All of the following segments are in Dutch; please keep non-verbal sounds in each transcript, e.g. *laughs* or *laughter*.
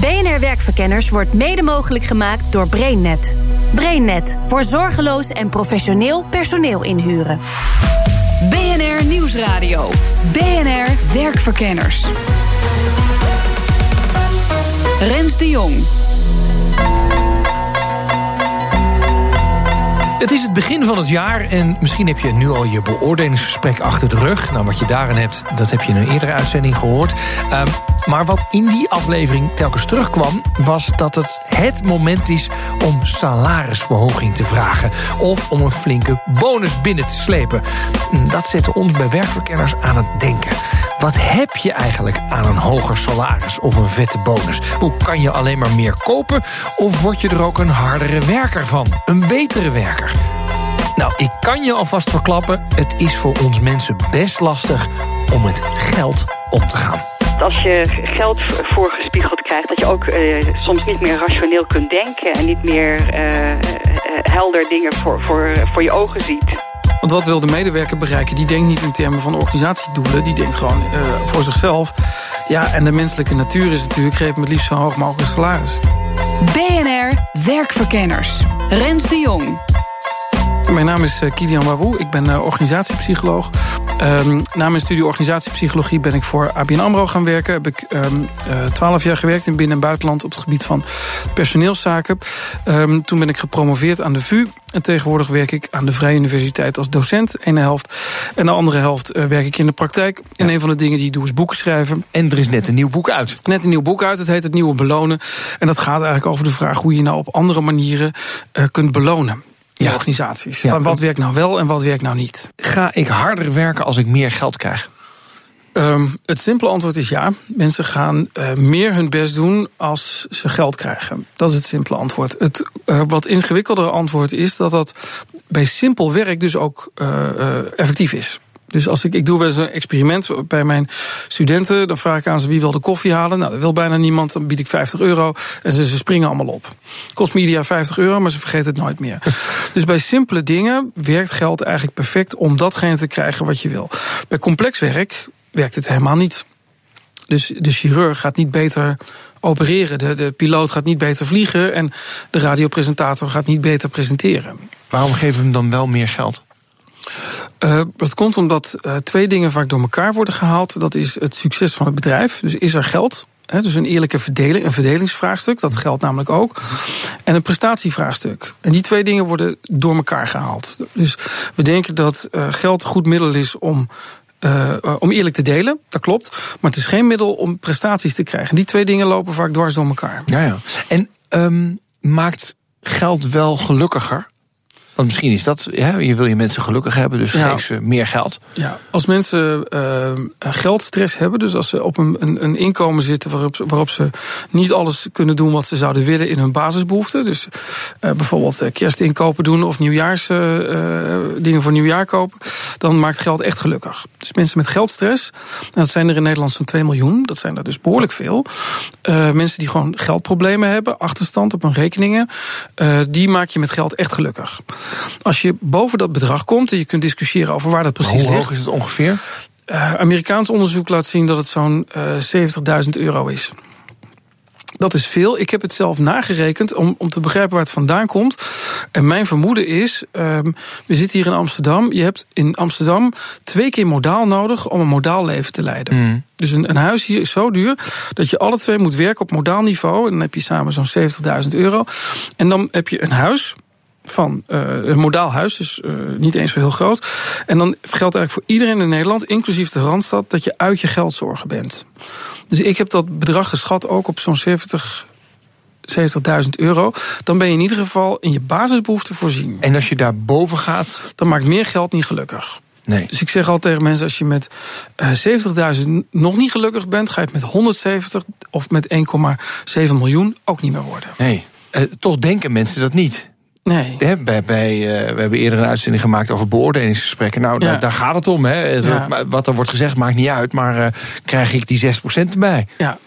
BNR Werkverkenners wordt mede mogelijk gemaakt door BrainNet. BrainNet voor zorgeloos en professioneel personeel inhuren. BNR Nieuwsradio. BNR Werkverkenners. Rens de Jong. Het is het begin van het jaar en misschien heb je nu al je beoordelingsgesprek achter de rug. Nou, wat je daarin hebt, dat heb je in een eerdere uitzending gehoord. Um, maar wat in die aflevering telkens terugkwam, was dat het het moment is om salarisverhoging te vragen. Of om een flinke bonus binnen te slepen. Dat zette ons bij werkverkenners aan het denken. Wat heb je eigenlijk aan een hoger salaris of een vette bonus? Hoe kan je alleen maar meer kopen? Of word je er ook een hardere werker van? Een betere werker? Nou, ik kan je alvast verklappen, het is voor ons mensen best lastig om met geld om te gaan als je geld voorgespiegeld krijgt, dat je ook uh, soms niet meer rationeel kunt denken en niet meer uh, helder dingen voor, voor, voor je ogen ziet. Want wat wil de medewerker bereiken? Die denkt niet in termen van organisatiedoelen. Die denkt gewoon uh, voor zichzelf. Ja, en de menselijke natuur is natuurlijk... geef me het liefst zo hoog mogelijk salaris. BNR Werkverkenners. Rens de Jong. Mijn naam is Kilian Wawoe. Ik ben organisatiepsycholoog. Um, na mijn studie organisatiepsychologie ben ik voor ABN AMRO gaan werken. Heb ik twaalf um, jaar gewerkt in binnen- en buitenland op het gebied van personeelszaken. Um, toen ben ik gepromoveerd aan de VU. En tegenwoordig werk ik aan de Vrije Universiteit als docent, ene helft. En de andere helft uh, werk ik in de praktijk. En ja. een van de dingen die ik doe is boeken schrijven. En er is net een nieuw boek uit. Net een nieuw boek uit, het heet Het Nieuwe Belonen. En dat gaat eigenlijk over de vraag hoe je nou op andere manieren uh, kunt belonen ja. organisaties. Ja. Wat werkt nou wel en wat werkt nou niet? Ga ik harder werken als ik meer geld krijg? Um, het simpele antwoord is ja. Mensen gaan uh, meer hun best doen als ze geld krijgen. Dat is het simpele antwoord. Het uh, wat ingewikkeldere antwoord is dat dat bij simpel werk dus ook uh, effectief is. Dus als ik, ik doe wel eens een experiment bij mijn studenten. Dan vraag ik aan ze wie wil de koffie halen. Nou, dat wil bijna niemand. Dan bied ik 50 euro. En ze, ze springen allemaal op. Kost media 50 euro, maar ze vergeten het nooit meer. *laughs* dus bij simpele dingen werkt geld eigenlijk perfect om datgene te krijgen wat je wil. Bij complex werk werkt het helemaal niet. Dus de chirurg gaat niet beter opereren. De, de piloot gaat niet beter vliegen. En de radiopresentator gaat niet beter presenteren. Waarom geven we hem dan wel meer geld? Dat komt omdat uh, twee dingen vaak door elkaar worden gehaald. Dat is het succes van het bedrijf. Dus is er geld? Dus een eerlijke verdeling, een verdelingsvraagstuk, dat geldt namelijk ook. En een prestatievraagstuk. En die twee dingen worden door elkaar gehaald. Dus we denken dat uh, geld een goed middel is om om eerlijk te delen, dat klopt. Maar het is geen middel om prestaties te krijgen. Die twee dingen lopen vaak dwars door elkaar. Ja, ja. En um, maakt geld wel gelukkiger? Want misschien is dat, ja, je wil je mensen gelukkig hebben, dus ja. geef ze meer geld. Ja, als mensen uh, geldstress hebben, dus als ze op een, een, een inkomen zitten waarop, waarop ze niet alles kunnen doen wat ze zouden willen in hun basisbehoeften. Dus uh, bijvoorbeeld kerstinkopen doen of nieuwjaars uh, dingen voor nieuwjaar kopen, dan maakt geld echt gelukkig. Dus mensen met geldstress, en dat zijn er in Nederland zo'n 2 miljoen, dat zijn er dus behoorlijk veel. mensen die gewoon geldproblemen hebben, achterstand op hun rekeningen, die maak je met geld echt gelukkig. Als je boven dat bedrag komt, en je kunt discussiëren over waar dat precies ligt. Hoe hoog is het ongeveer? Uh, Amerikaans onderzoek laat zien dat het zo'n uh, 70.000 euro is. Dat is veel. Ik heb het zelf nagerekend om, om te begrijpen waar het vandaan komt. En mijn vermoeden is, um, we zitten hier in Amsterdam. Je hebt in Amsterdam twee keer modaal nodig om een modaal leven te leiden. Mm. Dus een, een, huis hier is zo duur dat je alle twee moet werken op modaal niveau. En dan heb je samen zo'n 70.000 euro. En dan heb je een huis van uh, een modaal huis, dus uh, niet eens zo heel groot. En dan geldt eigenlijk voor iedereen in Nederland, inclusief de Randstad, dat je uit je geldzorgen bent. Dus ik heb dat bedrag geschat ook op zo'n 70. 70.000 euro, dan ben je in ieder geval in je basisbehoeften voorzien. En als je daar boven gaat? Dan maakt meer geld niet gelukkig. Nee. Dus ik zeg altijd tegen mensen: als je met uh, 70.000 nog niet gelukkig bent, ga je het met 170 of met 1,7 miljoen ook niet meer worden. Nee, uh, toch denken mensen dat niet. Nee. Hè, bij, bij, uh, we hebben eerder een uitzending gemaakt over beoordelingsgesprekken. Nou, ja. daar, daar, gaat het om. Hè. Wat er wordt gezegd maakt niet uit, maar uh, krijg ik die 6% erbij? Ja.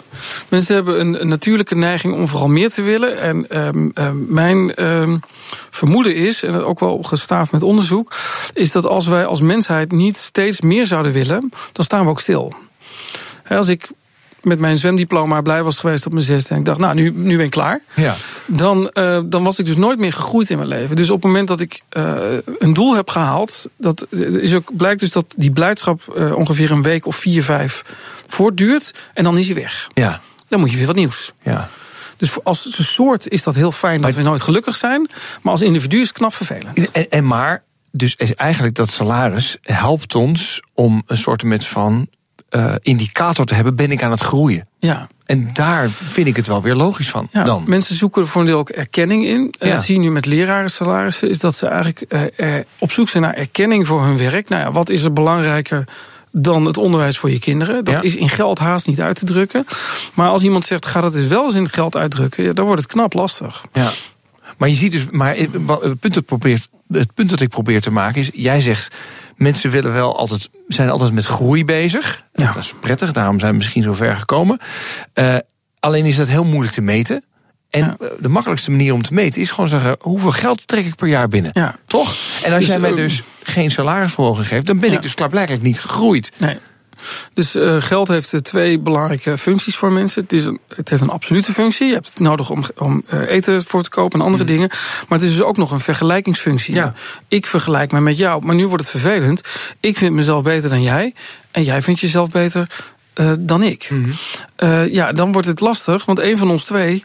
Mensen hebben een, een, natuurlijke neiging om vooral meer te willen. En um, um, mijn um, vermoeden is, en ook wel gestaafd met onderzoek, is dat als wij als mensheid niet steeds meer zouden willen, dan staan we ook stil. Als ik met mijn zwemdiploma blij was geweest op mijn zesde. En ik dacht, nou, nu, nu ben ik klaar. Ja. Dan, uh, dan was ik dus nooit meer gegroeid in mijn leven. Dus op het moment dat ik uh, een doel heb gehaald... Dat is ook, blijkt dus dat die blijdschap uh, ongeveer een week of vier, vijf voortduurt. En dan is hij weg. Ja. Dan moet je weer wat nieuws. Ja. Dus als soort is dat heel fijn dat we nooit gelukkig zijn. Maar als individu is het knap vervelend. En, en maar, dus eigenlijk dat salaris helpt ons om een soort met van uh, indicator te hebben, ben ik aan het groeien. Ja. En daar vind ik het wel weer logisch van. Ja, dan. Mensen zoeken er voor een deel ook erkenning in. Ja. Dat zie je nu met lerarensalarissen. Is dat ze eigenlijk uh, op zoek zijn naar erkenning voor hun werk. Nou ja, wat is er belangrijker dan het onderwijs voor je kinderen? Dat Ja. is in geld haast niet uit te drukken. Maar als iemand zegt, ga dat dus wel eens in geld uitdrukken... Ja, dan wordt het knap lastig. Ja. Maar je ziet dus, maar het punt, dat probeert, het punt dat ik probeer te maken is, jij zegt, mensen willen wel altijd, zijn altijd met groei bezig. Ja. Dat is prettig, daarom zijn we misschien zo ver gekomen. Uh, alleen is dat heel moeilijk te meten. En Ja. de makkelijkste manier om te meten is gewoon zeggen: hoeveel geld trek ik per jaar binnen? Ja. Toch? En als Dus, jij mij eh, dus geen salarisverhoging geeft, dan ben ik dus klaarblijkelijk niet gegroeid. Nee. Dus uh, geld heeft uh, twee belangrijke functies voor mensen. Het, is een, het heeft een absolute functie. Je hebt het nodig om, om uh, eten voor te kopen en andere dingen. Maar het is dus ook nog een vergelijkingsfunctie. Ja. Ik vergelijk me met jou, maar nu wordt het vervelend. Ik vind mezelf beter dan jij. En jij vindt jezelf beter uh, dan ik. Mhm. Uh, ja, dan wordt het lastig, want een van ons twee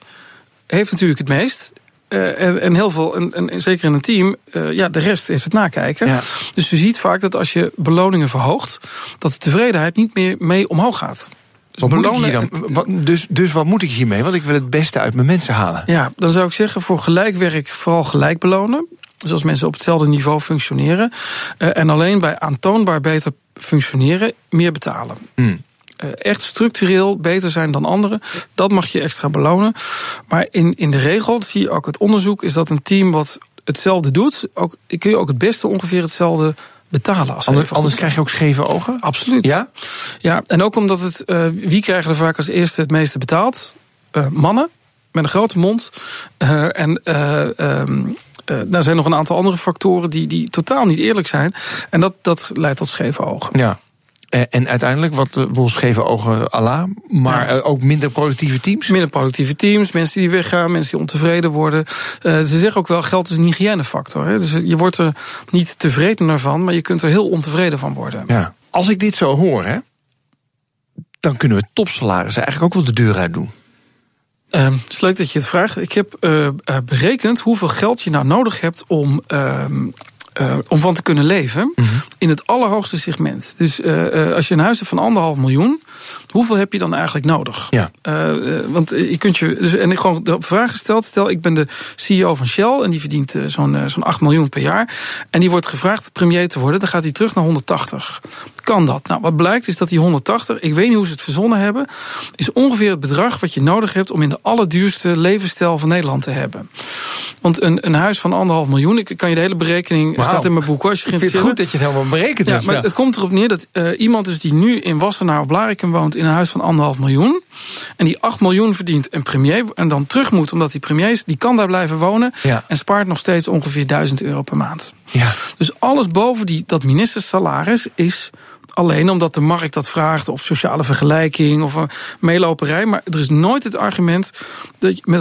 heeft natuurlijk het meest. Uh, en, en heel veel, en, en zeker in een team, uh, ja, de rest heeft het nakijken. Ja. Dus je ziet vaak dat als je beloningen verhoogt, dat de tevredenheid niet meer mee omhoog gaat. Dus Wat moet ik dan? Wat, dus, dus wat moet ik hiermee? Want ik wil het beste uit mijn mensen halen. Ja, dan zou ik zeggen voor gelijk werk vooral gelijk belonen. Dus als mensen op hetzelfde niveau functioneren. Uh, en alleen bij aantoonbaar beter functioneren meer betalen. Hmm. Uh, echt structureel beter zijn dan anderen, dat mag je extra belonen. Maar in, in de regel, zie je ook uit onderzoek, is dat een team wat hetzelfde doet, ook, kun je ook het beste ongeveer hetzelfde betalen. Als Anders, anders krijg je ook scheve ogen? Absoluut. Ja? Ja, en ook omdat het, uh, wie krijgen er vaak als eerste het meeste betaald? Uh, mannen, met een grote mond. Uh, en um, uh, er zijn nog een aantal andere factoren die, die totaal niet eerlijk zijn. En dat, dat leidt tot scheve ogen. Ja. En uiteindelijk, wat uh, scheve ogen Allah, maar ja. ook minder productieve teams? Minder productieve teams, mensen die weggaan, mensen die ontevreden worden. Uh, ze zeggen ook wel, geld is een hygiënefactor. Hè? Dus je wordt er niet tevredener van, maar je kunt er heel ontevreden van worden. Ja. Als ik dit zo hoor, hè, dan kunnen we topsalarissen eigenlijk ook wel de deur uit doen. Uh, het is leuk dat je het vraagt. Ik heb uh, berekend hoeveel geld je nou nodig hebt om, uh, uh, om van te kunnen leven. Mhm. Mm -hmm. In het allerhoogste segment. Dus uh, als je een huis hebt van anderhalf miljoen, hoeveel heb je dan eigenlijk nodig? Ja. Uh, want je kunt je. Dus, en ik gewoon de vraag gesteld: stel, ik ben de CEO van Shell en die verdient zo'n zo'n 8 miljoen per jaar. En die wordt gevraagd premier te worden, dan gaat hij terug naar 180. Kan dat? Nou, wat blijkt is dat die 180, ik weet niet hoe ze het verzonnen hebben, is ongeveer het bedrag wat je nodig hebt om in de allerduurste levensstijl van Nederland te hebben. Want een, een huis van anderhalf miljoen, ik kan je de hele berekening, wow. staat in mijn boek hoor. Als je ik vind het goed dat je het helemaal berekend ja, hebt. Maar ja. het komt erop neer dat uh, iemand is die nu in Wassenaar of Blarikum woont in een huis van anderhalf miljoen. En die 8 miljoen verdient en premier. En dan terug moet omdat hij premier is. Die kan daar blijven wonen. Ja. En spaart nog steeds ongeveer 1000 euro per maand. Ja. Dus alles boven die, dat ministersalaris is alleen omdat de markt dat vraagt, of sociale vergelijking, of een meeloperij. Maar er is nooit het argument dat je met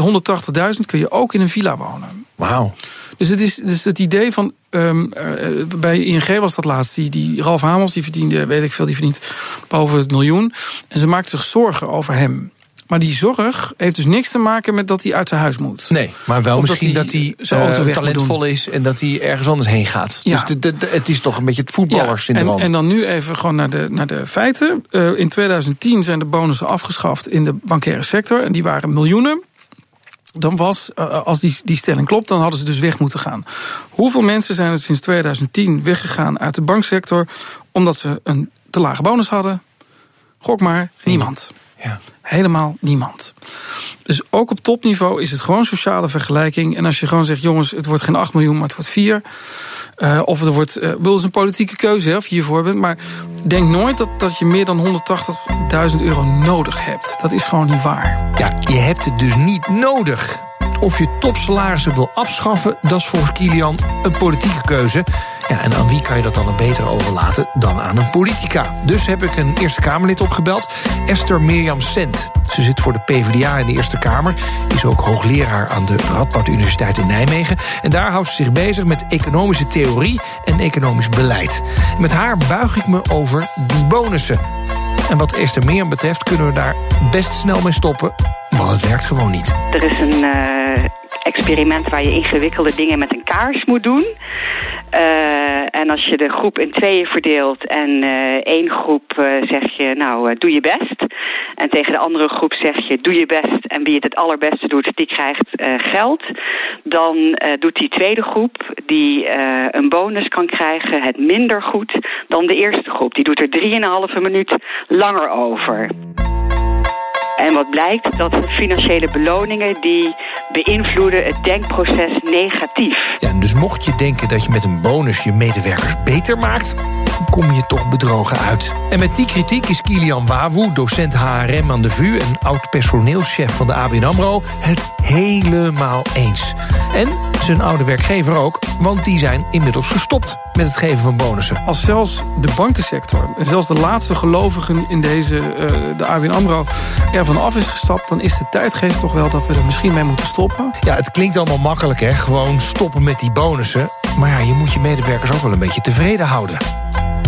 180.000 kun je ook in een villa wonen. Wauw. Dus het is dus het idee van. Um, uh, bij ING was dat laatst. Die, die Ralf Hamels, die verdiende, weet ik veel, die verdient boven het miljoen. En ze maakten zich zorgen over hem. Maar die zorg heeft dus niks te maken met dat hij uit zijn huis moet. Nee, maar wel Of misschien dat hij, dat hij uh, talentvol is en dat hij ergens anders heen gaat. Ja. Dus de, de, de, het is toch een beetje het voetballersyndroom. Ja, en, en dan nu even gewoon naar de, naar de feiten. Uh, in 2010 zijn de bonussen afgeschaft in de bankaire sector. En die waren miljoenen. dan was, als die, die stelling klopt, dan hadden ze dus weg moeten gaan. Hoeveel mensen zijn er sinds 2010 weggegaan uit de banksector omdat ze een te lage bonus hadden? Gok maar, niemand. Ja. Helemaal niemand. Dus ook op topniveau is het gewoon sociale vergelijking. En als je gewoon zegt, jongens, het wordt geen 8 miljoen, maar het wordt 4. Uh, of er wordt, uh, wil een politieke keuze hè, of je hiervoor bent. Maar denk nooit dat, dat je meer dan 180.000 euro nodig hebt. Dat is gewoon niet waar. Ja, je hebt het dus niet nodig. Of je topsalarissen wil afschaffen, dat is volgens Kilian een politieke keuze. Ja, en aan wie kan je dat dan beter overlaten dan aan een politica? Dus heb ik een Eerste Kamerlid opgebeld, Esther Mirjam Sent. Ze zit voor de PvdA in de Eerste Kamer. Is ook hoogleraar aan de Radboud Universiteit in Nijmegen. En daar houdt ze zich bezig met economische theorie en economisch beleid. met haar buig ik me over die bonussen. En wat Esther Mirjam betreft kunnen we daar best snel mee stoppen. Want het werkt gewoon niet. Er is een uh, experiment waar je ingewikkelde dingen met een kaars moet doen. Uh, en als je de groep in tweeën verdeelt en uh, één groep zeg je, nou, doe je best. En tegen de andere groep zeg je, doe je best. En wie het het allerbeste doet, die krijgt geld. Dan doet die tweede groep, die een bonus kan krijgen, het minder goed dan de eerste groep. Die doet er drieënhalve minuut langer over. En wat blijkt, dat financiële beloningen die beïnvloeden het denkproces negatief. Ja, dus mocht je denken dat je met een bonus je medewerkers beter maakt, kom je toch bedrogen uit. En met die kritiek is Kilian Wawu, docent HRM aan de VU en oud personeelschef van de ABN AMRO, het helemaal eens. En zijn oude werkgever ook, want die zijn inmiddels gestopt met het geven van bonussen. Als zelfs de bankensector en zelfs de laatste gelovigen in deze, uh, de ABN AMRO, ervan af is gestapt... dan is de tijdgeest toch wel dat we er misschien mee moeten stoppen. Ja, het klinkt allemaal makkelijk, hè? Gewoon stoppen met die bonussen. Maar ja, je moet je medewerkers ook wel een beetje tevreden houden.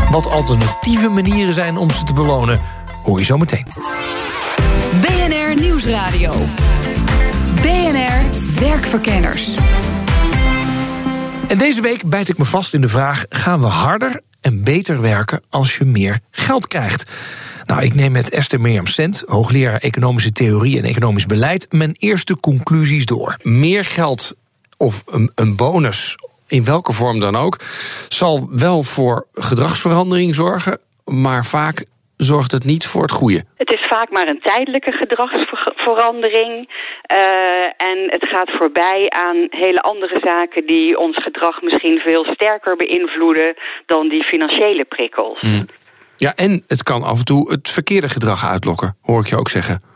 Wat alternatieve manieren zijn om ze te belonen, hoor je zo meteen. BNR Nieuwsradio. BNR Werkverkenners. En deze week bijt ik me vast in de vraag: gaan we harder en beter werken als je meer geld krijgt? Nou, ik neem met Esther Mirjam Sent, hoogleraar economische theorie en economisch beleid, mijn eerste conclusies door. Meer geld of een, een bonus, in welke vorm dan ook, zal wel voor gedragsverandering zorgen, maar vaak zorgt het niet voor het goede. Het is vaak maar een tijdelijke gedragsverandering. Uh, en het gaat voorbij aan hele andere zaken die ons gedrag misschien veel sterker beïnvloeden dan die financiële prikkels. Mm. Ja, en het kan af en toe het verkeerde gedrag uitlokken, hoor ik je ook zeggen.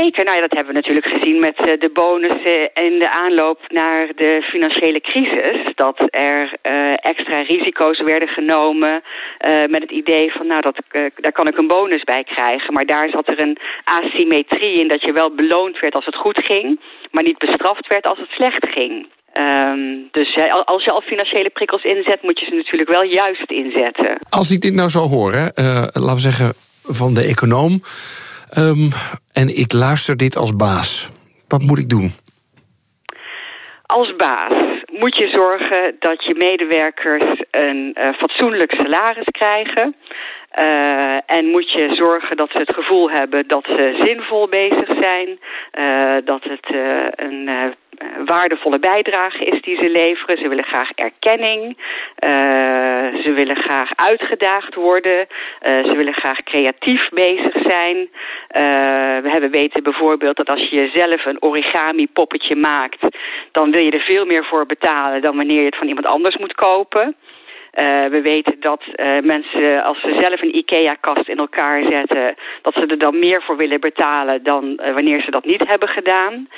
Zeker, nou ja, dat hebben we natuurlijk gezien met eh, de bonussen en de aanloop naar de financiële crisis. Dat er uh, extra risico's werden genomen uh, met het idee van, nou, dat, daar kan ik een bonus bij krijgen. Maar daar zat er een asymmetrie in dat je wel beloond werd als het goed ging, maar niet bestraft werd als het slecht ging. Um, dus als je al financiële prikkels inzet, moet je ze natuurlijk wel juist inzetten. Als ik dit nou zo hoor, hè, laten we zeggen van de econoom Um, en ik luister dit als baas. Wat moet ik doen? Als baas moet je zorgen dat je medewerkers een uh, fatsoenlijk salaris krijgen. Uh, en moet je zorgen dat ze het gevoel hebben dat ze zinvol bezig zijn. Uh, dat het een waardevolle bijdrage is die ze leveren. Ze willen graag erkenning. ze willen graag uitgedaagd worden. ze willen graag creatief bezig zijn. we hebben weten bijvoorbeeld dat als je zelf een origami poppetje maakt... dan wil je er veel meer voor betalen dan wanneer je het van iemand anders moet kopen. Uh, we weten dat uh, mensen, als ze zelf een IKEA-kast in elkaar zetten... dat ze er dan meer voor willen betalen dan uh, wanneer ze dat niet hebben gedaan.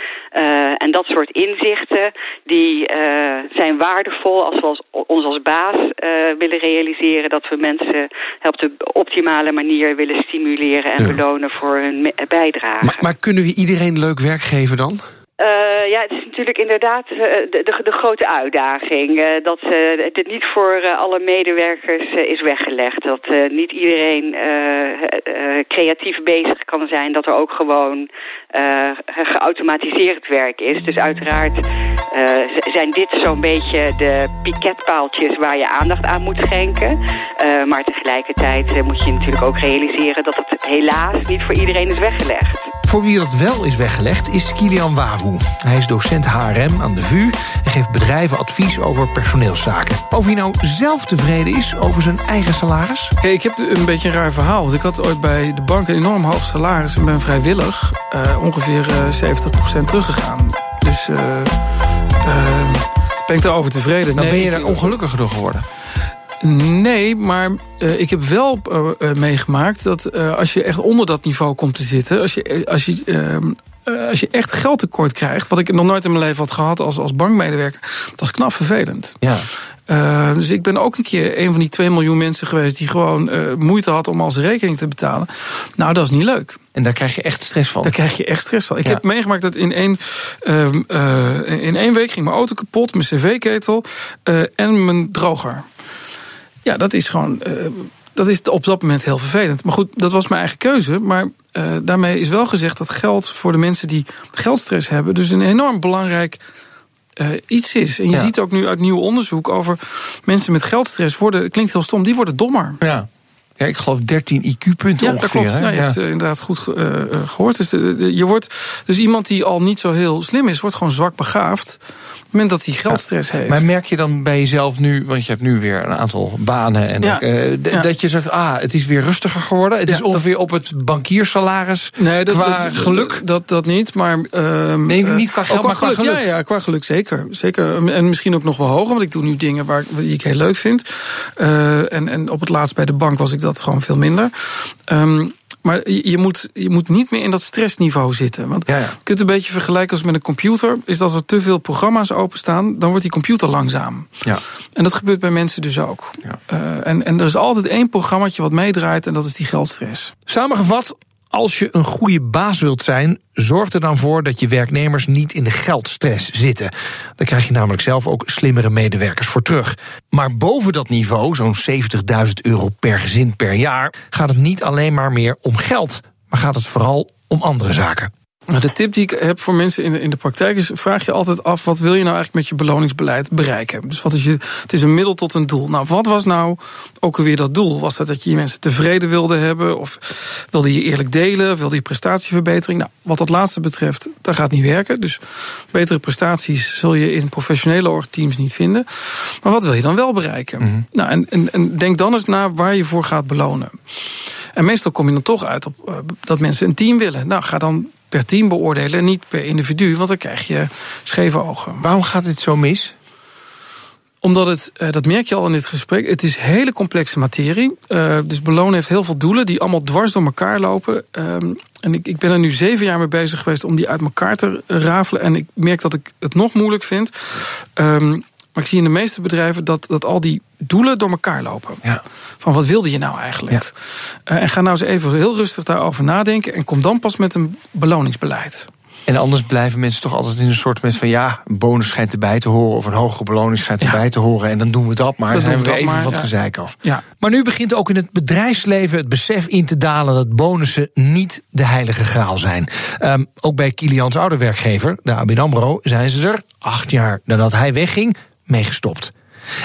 en dat soort inzichten, die zijn waardevol als we als, ons als baas willen realiseren... dat we mensen op de optimale manier willen stimuleren en ja. belonen voor hun bijdrage. Maar, maar kunnen we iedereen leuk werk geven dan? Uh, ja, het is natuurlijk inderdaad uh, de, de, de, grote uitdaging. Uh, dat het niet voor alle medewerkers is weggelegd. Dat niet iedereen creatief bezig kan zijn. Dat er ook gewoon geautomatiseerd werk is. Dus uiteraard zijn dit zo'n beetje de piketpaaltjes waar je aandacht aan moet schenken. maar tegelijkertijd moet je natuurlijk ook realiseren dat het helaas niet voor iedereen is weggelegd. Voor wie dat wel is weggelegd is Kilian Wawu. Hij is docent HRM aan de VU en geeft bedrijven advies over personeelszaken. Of hij nou zelf tevreden is over zijn eigen salaris? Ik heb een beetje een raar verhaal. Want ik had ooit bij de bank een enorm hoog salaris... en ben vrijwillig uh, ongeveer uh, 70% teruggegaan. Dus uh, ben ik daarover tevreden. Nou, nee, ben je daar ongelukkiger door geworden? Nee, maar uh, ik heb wel uh, meegemaakt dat uh, als je echt onder dat niveau komt te zitten, als je, als je, ehm, als je echt geldtekort krijgt, wat ik nog nooit in mijn leven had gehad als, als bankmedewerker, dat is knap vervelend. Ja. Uh, dus ik ben ook een keer een van die 2 miljoen mensen geweest die gewoon uh, moeite had om al zijn rekening te betalen. Nou, dat is niet leuk. En daar krijg je echt stress van. Daar krijg je echt stress van. Ik ja. heb meegemaakt dat in één, uh, in één week ging mijn auto kapot, mijn cv-ketel en mijn droger. Ja, dat is gewoon. Uh, dat is op dat moment heel vervelend. Maar goed, dat was mijn eigen keuze. Maar uh, daarmee is wel gezegd dat geld voor de mensen die geldstress hebben, dus een enorm belangrijk uh, iets is. En je ja. ziet ook nu uit nieuw onderzoek over mensen met geldstress worden, klinkt heel stom, die worden dommer. Ja. Ja, ik geloof 13 IQ-punten ja, ongeveer. Dat klopt. Hè? Ja, je ja. hebt uh, inderdaad goed uh, gehoord. Dus, de, de, je wordt, dus iemand die al niet zo heel slim is, wordt gewoon zwak begaafd. Moment dat hij geldstress ja. heeft. Maar merk je dan bij jezelf nu, want je hebt nu weer een aantal banen. En ja. ja. dat je zegt, ah, het is weer rustiger geworden. Het is ongeveer dat, op het bankiersalaris nee, dat, qua dat, geluk. Dat, dat niet, maar... Uh, nee, niet qua geld, qua maar qua geluk. geluk. Ja, ja, qua geluk zeker. zeker. En misschien ook nog wel hoger, want ik doe nu dingen waar, die ik heel leuk vind. Uh, en, en op het laatst bij de bank was ik dat gewoon veel minder. Um, maar je moet, je moet niet meer in dat stressniveau zitten. Want ja, ja. je kunt het een beetje vergelijken als met een computer. Is dat als er te veel programma's openstaan, dan wordt die computer langzaam. Ja. En dat gebeurt bij mensen dus ook. Ja. Uh, en, en er is altijd één programmaatje wat meedraait en dat is die geldstress. Samengevat, als je een goede baas wilt zijn, zorg er dan voor dat je werknemers niet in de geldstress zitten. Daar krijg je namelijk zelf ook slimmere medewerkers voor terug. Maar boven dat niveau, zo'n 70.000 euro per gezin per jaar, gaat het niet alleen maar meer om geld, maar gaat het vooral om andere zaken. De tip die ik heb voor mensen in de, in de praktijk is: vraag je altijd af wat wil je nou eigenlijk met je beloningsbeleid bereiken? Dus wat is je, het is een middel tot een doel. Nou, wat was nou ook alweer dat doel? Was dat dat je je mensen tevreden wilde hebben? Of wilde je eerlijk delen? Of wilde je prestatieverbetering? Nou, wat dat laatste betreft, dat gaat niet werken. Dus betere prestaties zul je in professionele teams niet vinden. Maar wat wil je dan wel bereiken? Mhm. Nou, en, en, en denk dan eens na waar je voor gaat belonen. En meestal kom je dan toch uit op uh, dat mensen een team willen. Nou, ga dan per team beoordelen en niet per individu, want dan krijg je scheve ogen. Waarom gaat dit zo mis? Omdat het, uh, dat merk je al in dit gesprek, het is hele complexe materie. Uh, dus belonen heeft heel veel doelen die allemaal dwars door elkaar lopen. Um, en ik, ik ben er nu zeven jaar mee bezig geweest om die uit elkaar te rafelen. En ik merk dat ik het nog moeilijk vind. Um, maar ik zie in de meeste bedrijven dat, dat al die doelen door elkaar lopen. Ja. Van wat wilde je nou eigenlijk? Ja. Uh, en ga nou eens even heel rustig daarover nadenken. En kom dan pas met een beloningsbeleid. En anders blijven mensen toch altijd in een soort van ja, een bonus schijnt erbij te horen of een hogere beloning schijnt erbij ja. te horen. En dan doen we dat maar. Dan zijn we, we even maar, van het ja. gezeik af. Ja. Maar nu begint ook in het bedrijfsleven het besef in te dalen dat bonussen niet de heilige graal zijn. Um, ook bij Kilians oude werkgever, de ABN Amro, zijn ze er acht jaar nadat hij wegging mee gestopt.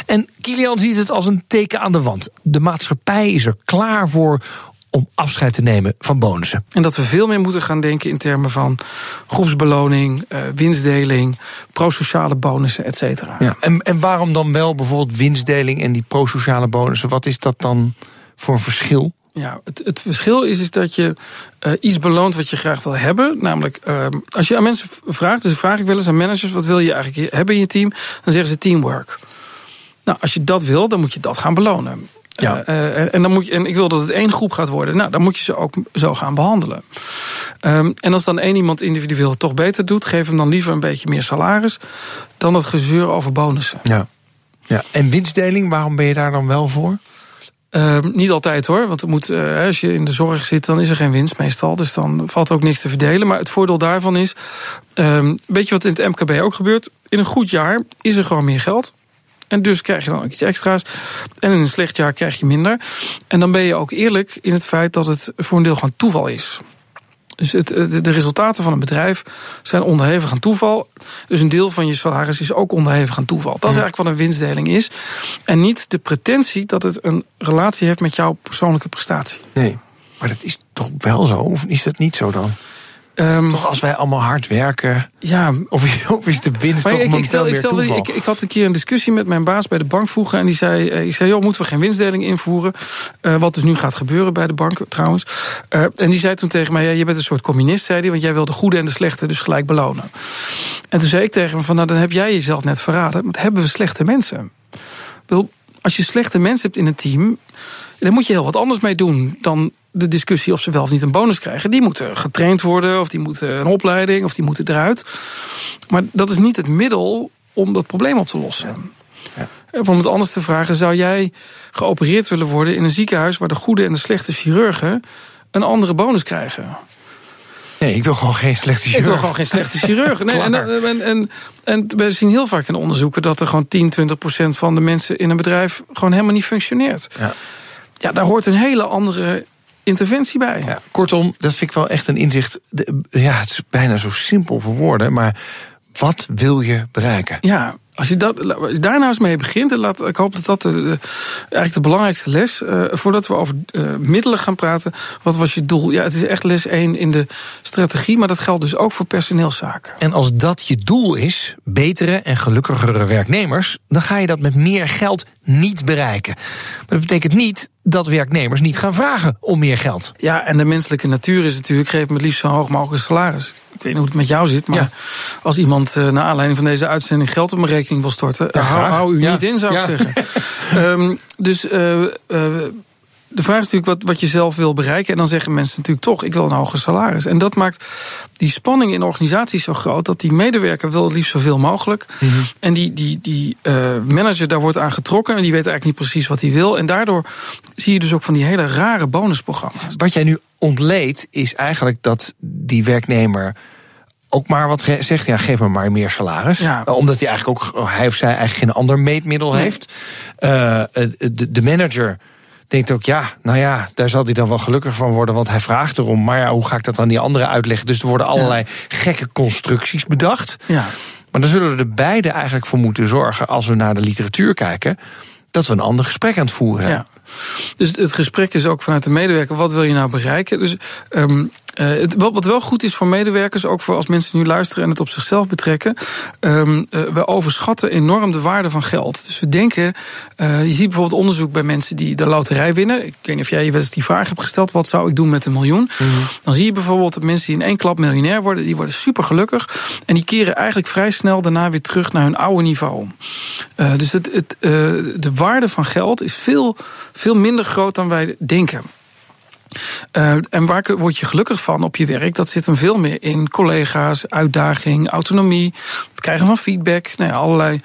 En Kilian ziet het als een teken aan de wand. De maatschappij is er klaar voor om afscheid te nemen van bonussen. En dat we veel meer moeten gaan denken in termen van groepsbeloning, uh, winstdeling, prosociale bonussen, et cetera. Ja, en, en waarom dan wel bijvoorbeeld winstdeling en die prosociale bonussen? Wat is dat dan voor een verschil? Ja, het, het verschil is, is dat je uh, iets beloont wat je graag wil hebben. Namelijk, uh, als je aan mensen vraagt, dus vraag ik wel eens aan managers: wat wil je eigenlijk hebben in je team? Dan zeggen ze teamwork. Nou, als je dat wil, dan moet je dat gaan belonen. Ja. Uh, en, en, dan moet je, en ik wil dat het één groep gaat worden. Nou, dan moet je ze ook zo gaan behandelen. Um, en als dan één iemand individueel het toch beter doet, geef hem dan liever een beetje meer salaris dan het gezeur over bonussen. Ja. ja. En winstdeling, waarom ben je daar dan wel voor? Uh, niet altijd hoor, want moet, uh, als je in de zorg zit, dan is er geen winst meestal. Dus dan valt ook niks te verdelen. Maar het voordeel daarvan is, uh, weet je wat in het MKB ook gebeurt? In een goed jaar is er gewoon meer geld. En dus krijg je dan ook iets extra's. En in een slecht jaar krijg je minder. En dan ben je ook eerlijk in het feit dat het voor een deel gewoon toeval is. Dus het, de, de resultaten van een bedrijf zijn onderhevig aan toeval. Dus een deel van je salaris is ook onderhevig aan toeval. Dat is eigenlijk wat een winstdeling is. En niet de pretentie dat het een relatie heeft met jouw persoonlijke prestatie. Nee, maar dat is toch wel zo? Of is dat niet zo dan? Ehm, Toch als wij allemaal hard werken. ja, Of, is- of is de winst Maar toch ik, ik, stel, ik, stel, ik, ik had een keer een discussie met mijn baas bij de bank vroeger. En die zei, eh, ik zei, joh, moeten we geen winstdeling invoeren? Eh, wat dus nu gaat gebeuren bij de bank trouwens. Eh, en die zei toen tegen mij, ja, je bent een soort communist, zei hij. Want jij wil de goede en de slechte dus gelijk belonen. En toen zei ik tegen hem van, nou dan heb jij jezelf net verraden. Want hebben we slechte mensen? Ik bedoel, Als je slechte mensen hebt in een team... dan moet je heel wat anders mee doen dan de discussie of ze wel of niet een bonus krijgen. Die moeten getraind worden, of die moeten een opleiding, of die moeten eruit. Maar dat is niet het middel om dat probleem op te lossen. Of om het anders te vragen, zou jij geopereerd willen worden in een ziekenhuis waar de goede en de slechte chirurgen een andere bonus krijgen? Nee, ik wil gewoon geen slechte chirurg. Ik wil gewoon geen slechte chirurg. Nee, *laughs* en, en, en, en we zien heel vaak in onderzoeken dat er gewoon 10, 20 procent van de mensen in een bedrijf gewoon helemaal niet functioneert. Ja. Ja, daar hoort een hele andere interventie bij. Ja, kortom, dat vind ik wel echt een inzicht. De- ja, het is bijna zo simpel voor woorden, maar wat wil je bereiken? Ja, als je, dat, als je daar nou eens mee begint, en laat, ik hoop dat dat de, de- eigenlijk de belangrijkste les, eh, voordat we over eh, middelen gaan praten, wat was je doel? Ja, het is echt les 1 in de strategie, maar dat geldt dus ook voor personeelszaken. En als dat je doel is, betere en gelukkigere werknemers, dan ga je dat met meer geld niet bereiken. Maar dat betekent niet dat werknemers niet gaan vragen om meer geld. Ja, en de menselijke natuur is natuurlijk, geef me het liefst zo hoog mogelijk salaris. Ik weet niet hoe het met jou zit, maar Ja. als iemand eh, naar aanleiding van deze uitzending geld op mijn rekening wil storten, hou, u Ja. niet in, zou ik zeggen. *laughs* Ehm, dus eh, eh, de vraag is natuurlijk wat, wat je zelf wil bereiken. En dan zeggen mensen natuurlijk toch, ik wil een hoger salaris. En dat maakt die spanning in organisaties zo groot... dat die medewerker wil het liefst zoveel mogelijk. Mhm. En die, die, die eh, manager daar wordt aan getrokken... en die weet eigenlijk niet precies wat hij wil. En daardoor zie je dus ook van die hele rare bonusprogramma's. Wat jij nu ontleedt, is eigenlijk dat die werknemer ook maar wat zegt, ja, geef me maar meer salaris. Ja. Eh, Omdat hij eigenlijk ook, hij of zij eigenlijk geen ander meetmiddel Nee. heeft. Eh, de, de manager denkt ook, ja, nou ja, daar zal hij dan wel gelukkig van worden, want hij vraagt erom. Maar ja, hoe ga ik dat aan die anderen uitleggen? Dus er worden allerlei gekke constructies bedacht. Ja. Maar dan zullen we er beide eigenlijk voor moeten zorgen, als we naar de literatuur kijken, dat we een ander gesprek aan het voeren zijn. Ja. Dus het gesprek is ook vanuit de medewerker. Wat wil je nou bereiken? Dus ehm, eh, het, wat, wat wel goed is voor medewerkers, ook voor als mensen nu luisteren en het op zichzelf betrekken. ehm, eh, we overschatten enorm de waarde van geld. Dus we denken, eh, je ziet bijvoorbeeld onderzoek bij mensen die de loterij winnen. Ik weet niet of jij je wel eens die vraag hebt gesteld: wat zou ik doen met een miljoen? Dan zie je bijvoorbeeld dat mensen die in één klap miljonair worden, die worden super gelukkig. En die keren eigenlijk vrij snel daarna weer terug naar hun oude niveau. Dus het, het, de waarde van geld is veel, veel minder groot dan wij denken. Eh, en waar word je gelukkig van op je werk? Dat zit hem veel meer in collega's, uitdaging, autonomie, het krijgen van feedback, nou ja, allerlei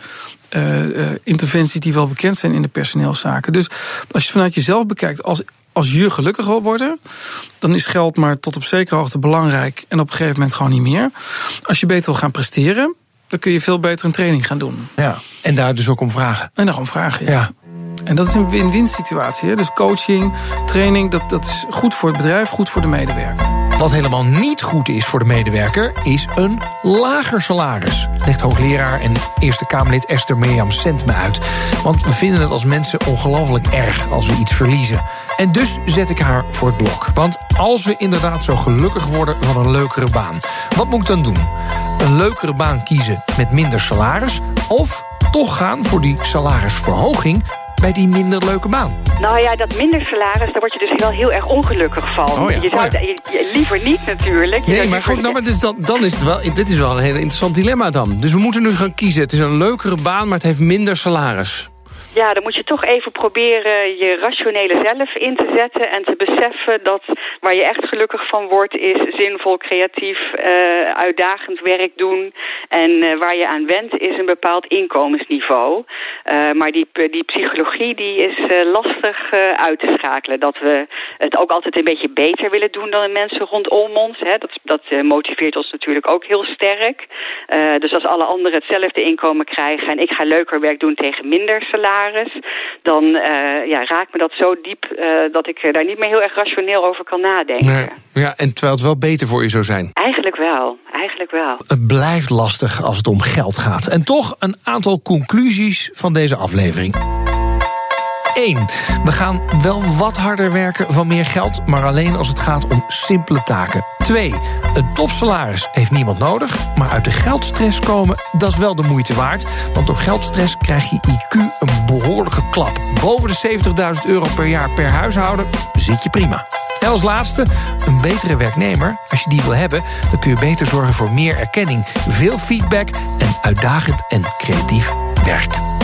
eh, eh, interventies die wel bekend zijn in de personeelszaken. Dus als je het vanuit jezelf bekijkt, als, als je gelukkig wil worden, dan is geld maar tot op zekere hoogte belangrijk en op een gegeven moment gewoon niet meer. Als je beter wil gaan presteren, dan kun je veel beter een training gaan doen. Ja. En daar dus ook om vragen. En dan gewoon vragen. Ja. Ja. En dat is een win-win situatie. Hè? Dus coaching, training, dat, dat is goed voor het bedrijf, goed voor de medewerker. Wat helemaal niet goed is voor de medewerker, is een lager salaris. Legt hoogleraar en Eerste Kamerlid Esther Mirjam Sent me uit. Want we vinden het als mensen ongelooflijk erg als we iets verliezen. En dus zet ik haar voor het blok. Want als we inderdaad zo gelukkig worden van een leukere baan, wat moet ik dan doen? Een leukere baan kiezen met minder salaris? Of toch gaan voor die salarisverhoging bij die minder leuke baan? Nou ja, dat minder salaris, daar word je dus wel heel erg ongelukkig van. Oh ja, je zou oh ja. je- je- liever niet natuurlijk. Je Nee, maar goed, nou, maar dit is dan, dan is het wel, dit is wel een heel interessant dilemma dan. Dus we moeten nu gaan kiezen. Het is een leukere baan, maar het heeft minder salaris. Ja, dan moet je toch even proberen je rationele zelf in te zetten... en te beseffen dat waar je echt gelukkig van wordt... is zinvol, creatief, eh, uitdagend werk doen. En eh, waar je aan wendt is een bepaald inkomensniveau. Eh, maar die, die psychologie die is lastig uit te schakelen. Dat we het ook altijd een beetje beter willen doen dan de mensen rondom ons. Hè. Dat, dat eh, motiveert ons natuurlijk ook heel sterk. Eh, dus als alle anderen hetzelfde inkomen krijgen... en ik ga leuker werk doen tegen minder salaris... dan eh, ja, raakt me dat zo diep dat ik daar niet meer heel erg rationeel over kan nadenken. Ja, en terwijl het wel beter voor je zou zijn. Eigenlijk wel, eigenlijk wel. Het blijft lastig als het om geld gaat. En toch een aantal conclusies van deze aflevering. 1. We gaan wel wat harder werken van meer geld, maar alleen als het gaat om simpele taken. 2. Een topsalaris heeft niemand nodig, maar uit de geldstress komen, dat is wel de moeite waard. Want door geldstress krijg je IQ een behoorlijke klap. Boven de 70.000 euro per jaar per huishouden zit je prima. En als laatste, een betere werknemer. Als je die wil hebben, dan kun je beter zorgen voor meer erkenning, veel feedback en uitdagend en creatief werk.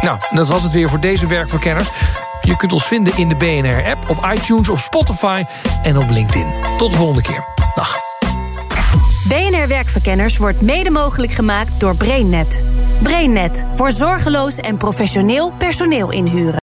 Nou, dat was het weer voor deze werkverkenners. Je kunt ons vinden in de BNR-app, op iTunes, op Spotify en op LinkedIn. Tot de volgende keer. Dag. BNR Werkverkenners wordt mede mogelijk gemaakt door BrainNet. BrainNet voor zorgeloos en professioneel personeel inhuren.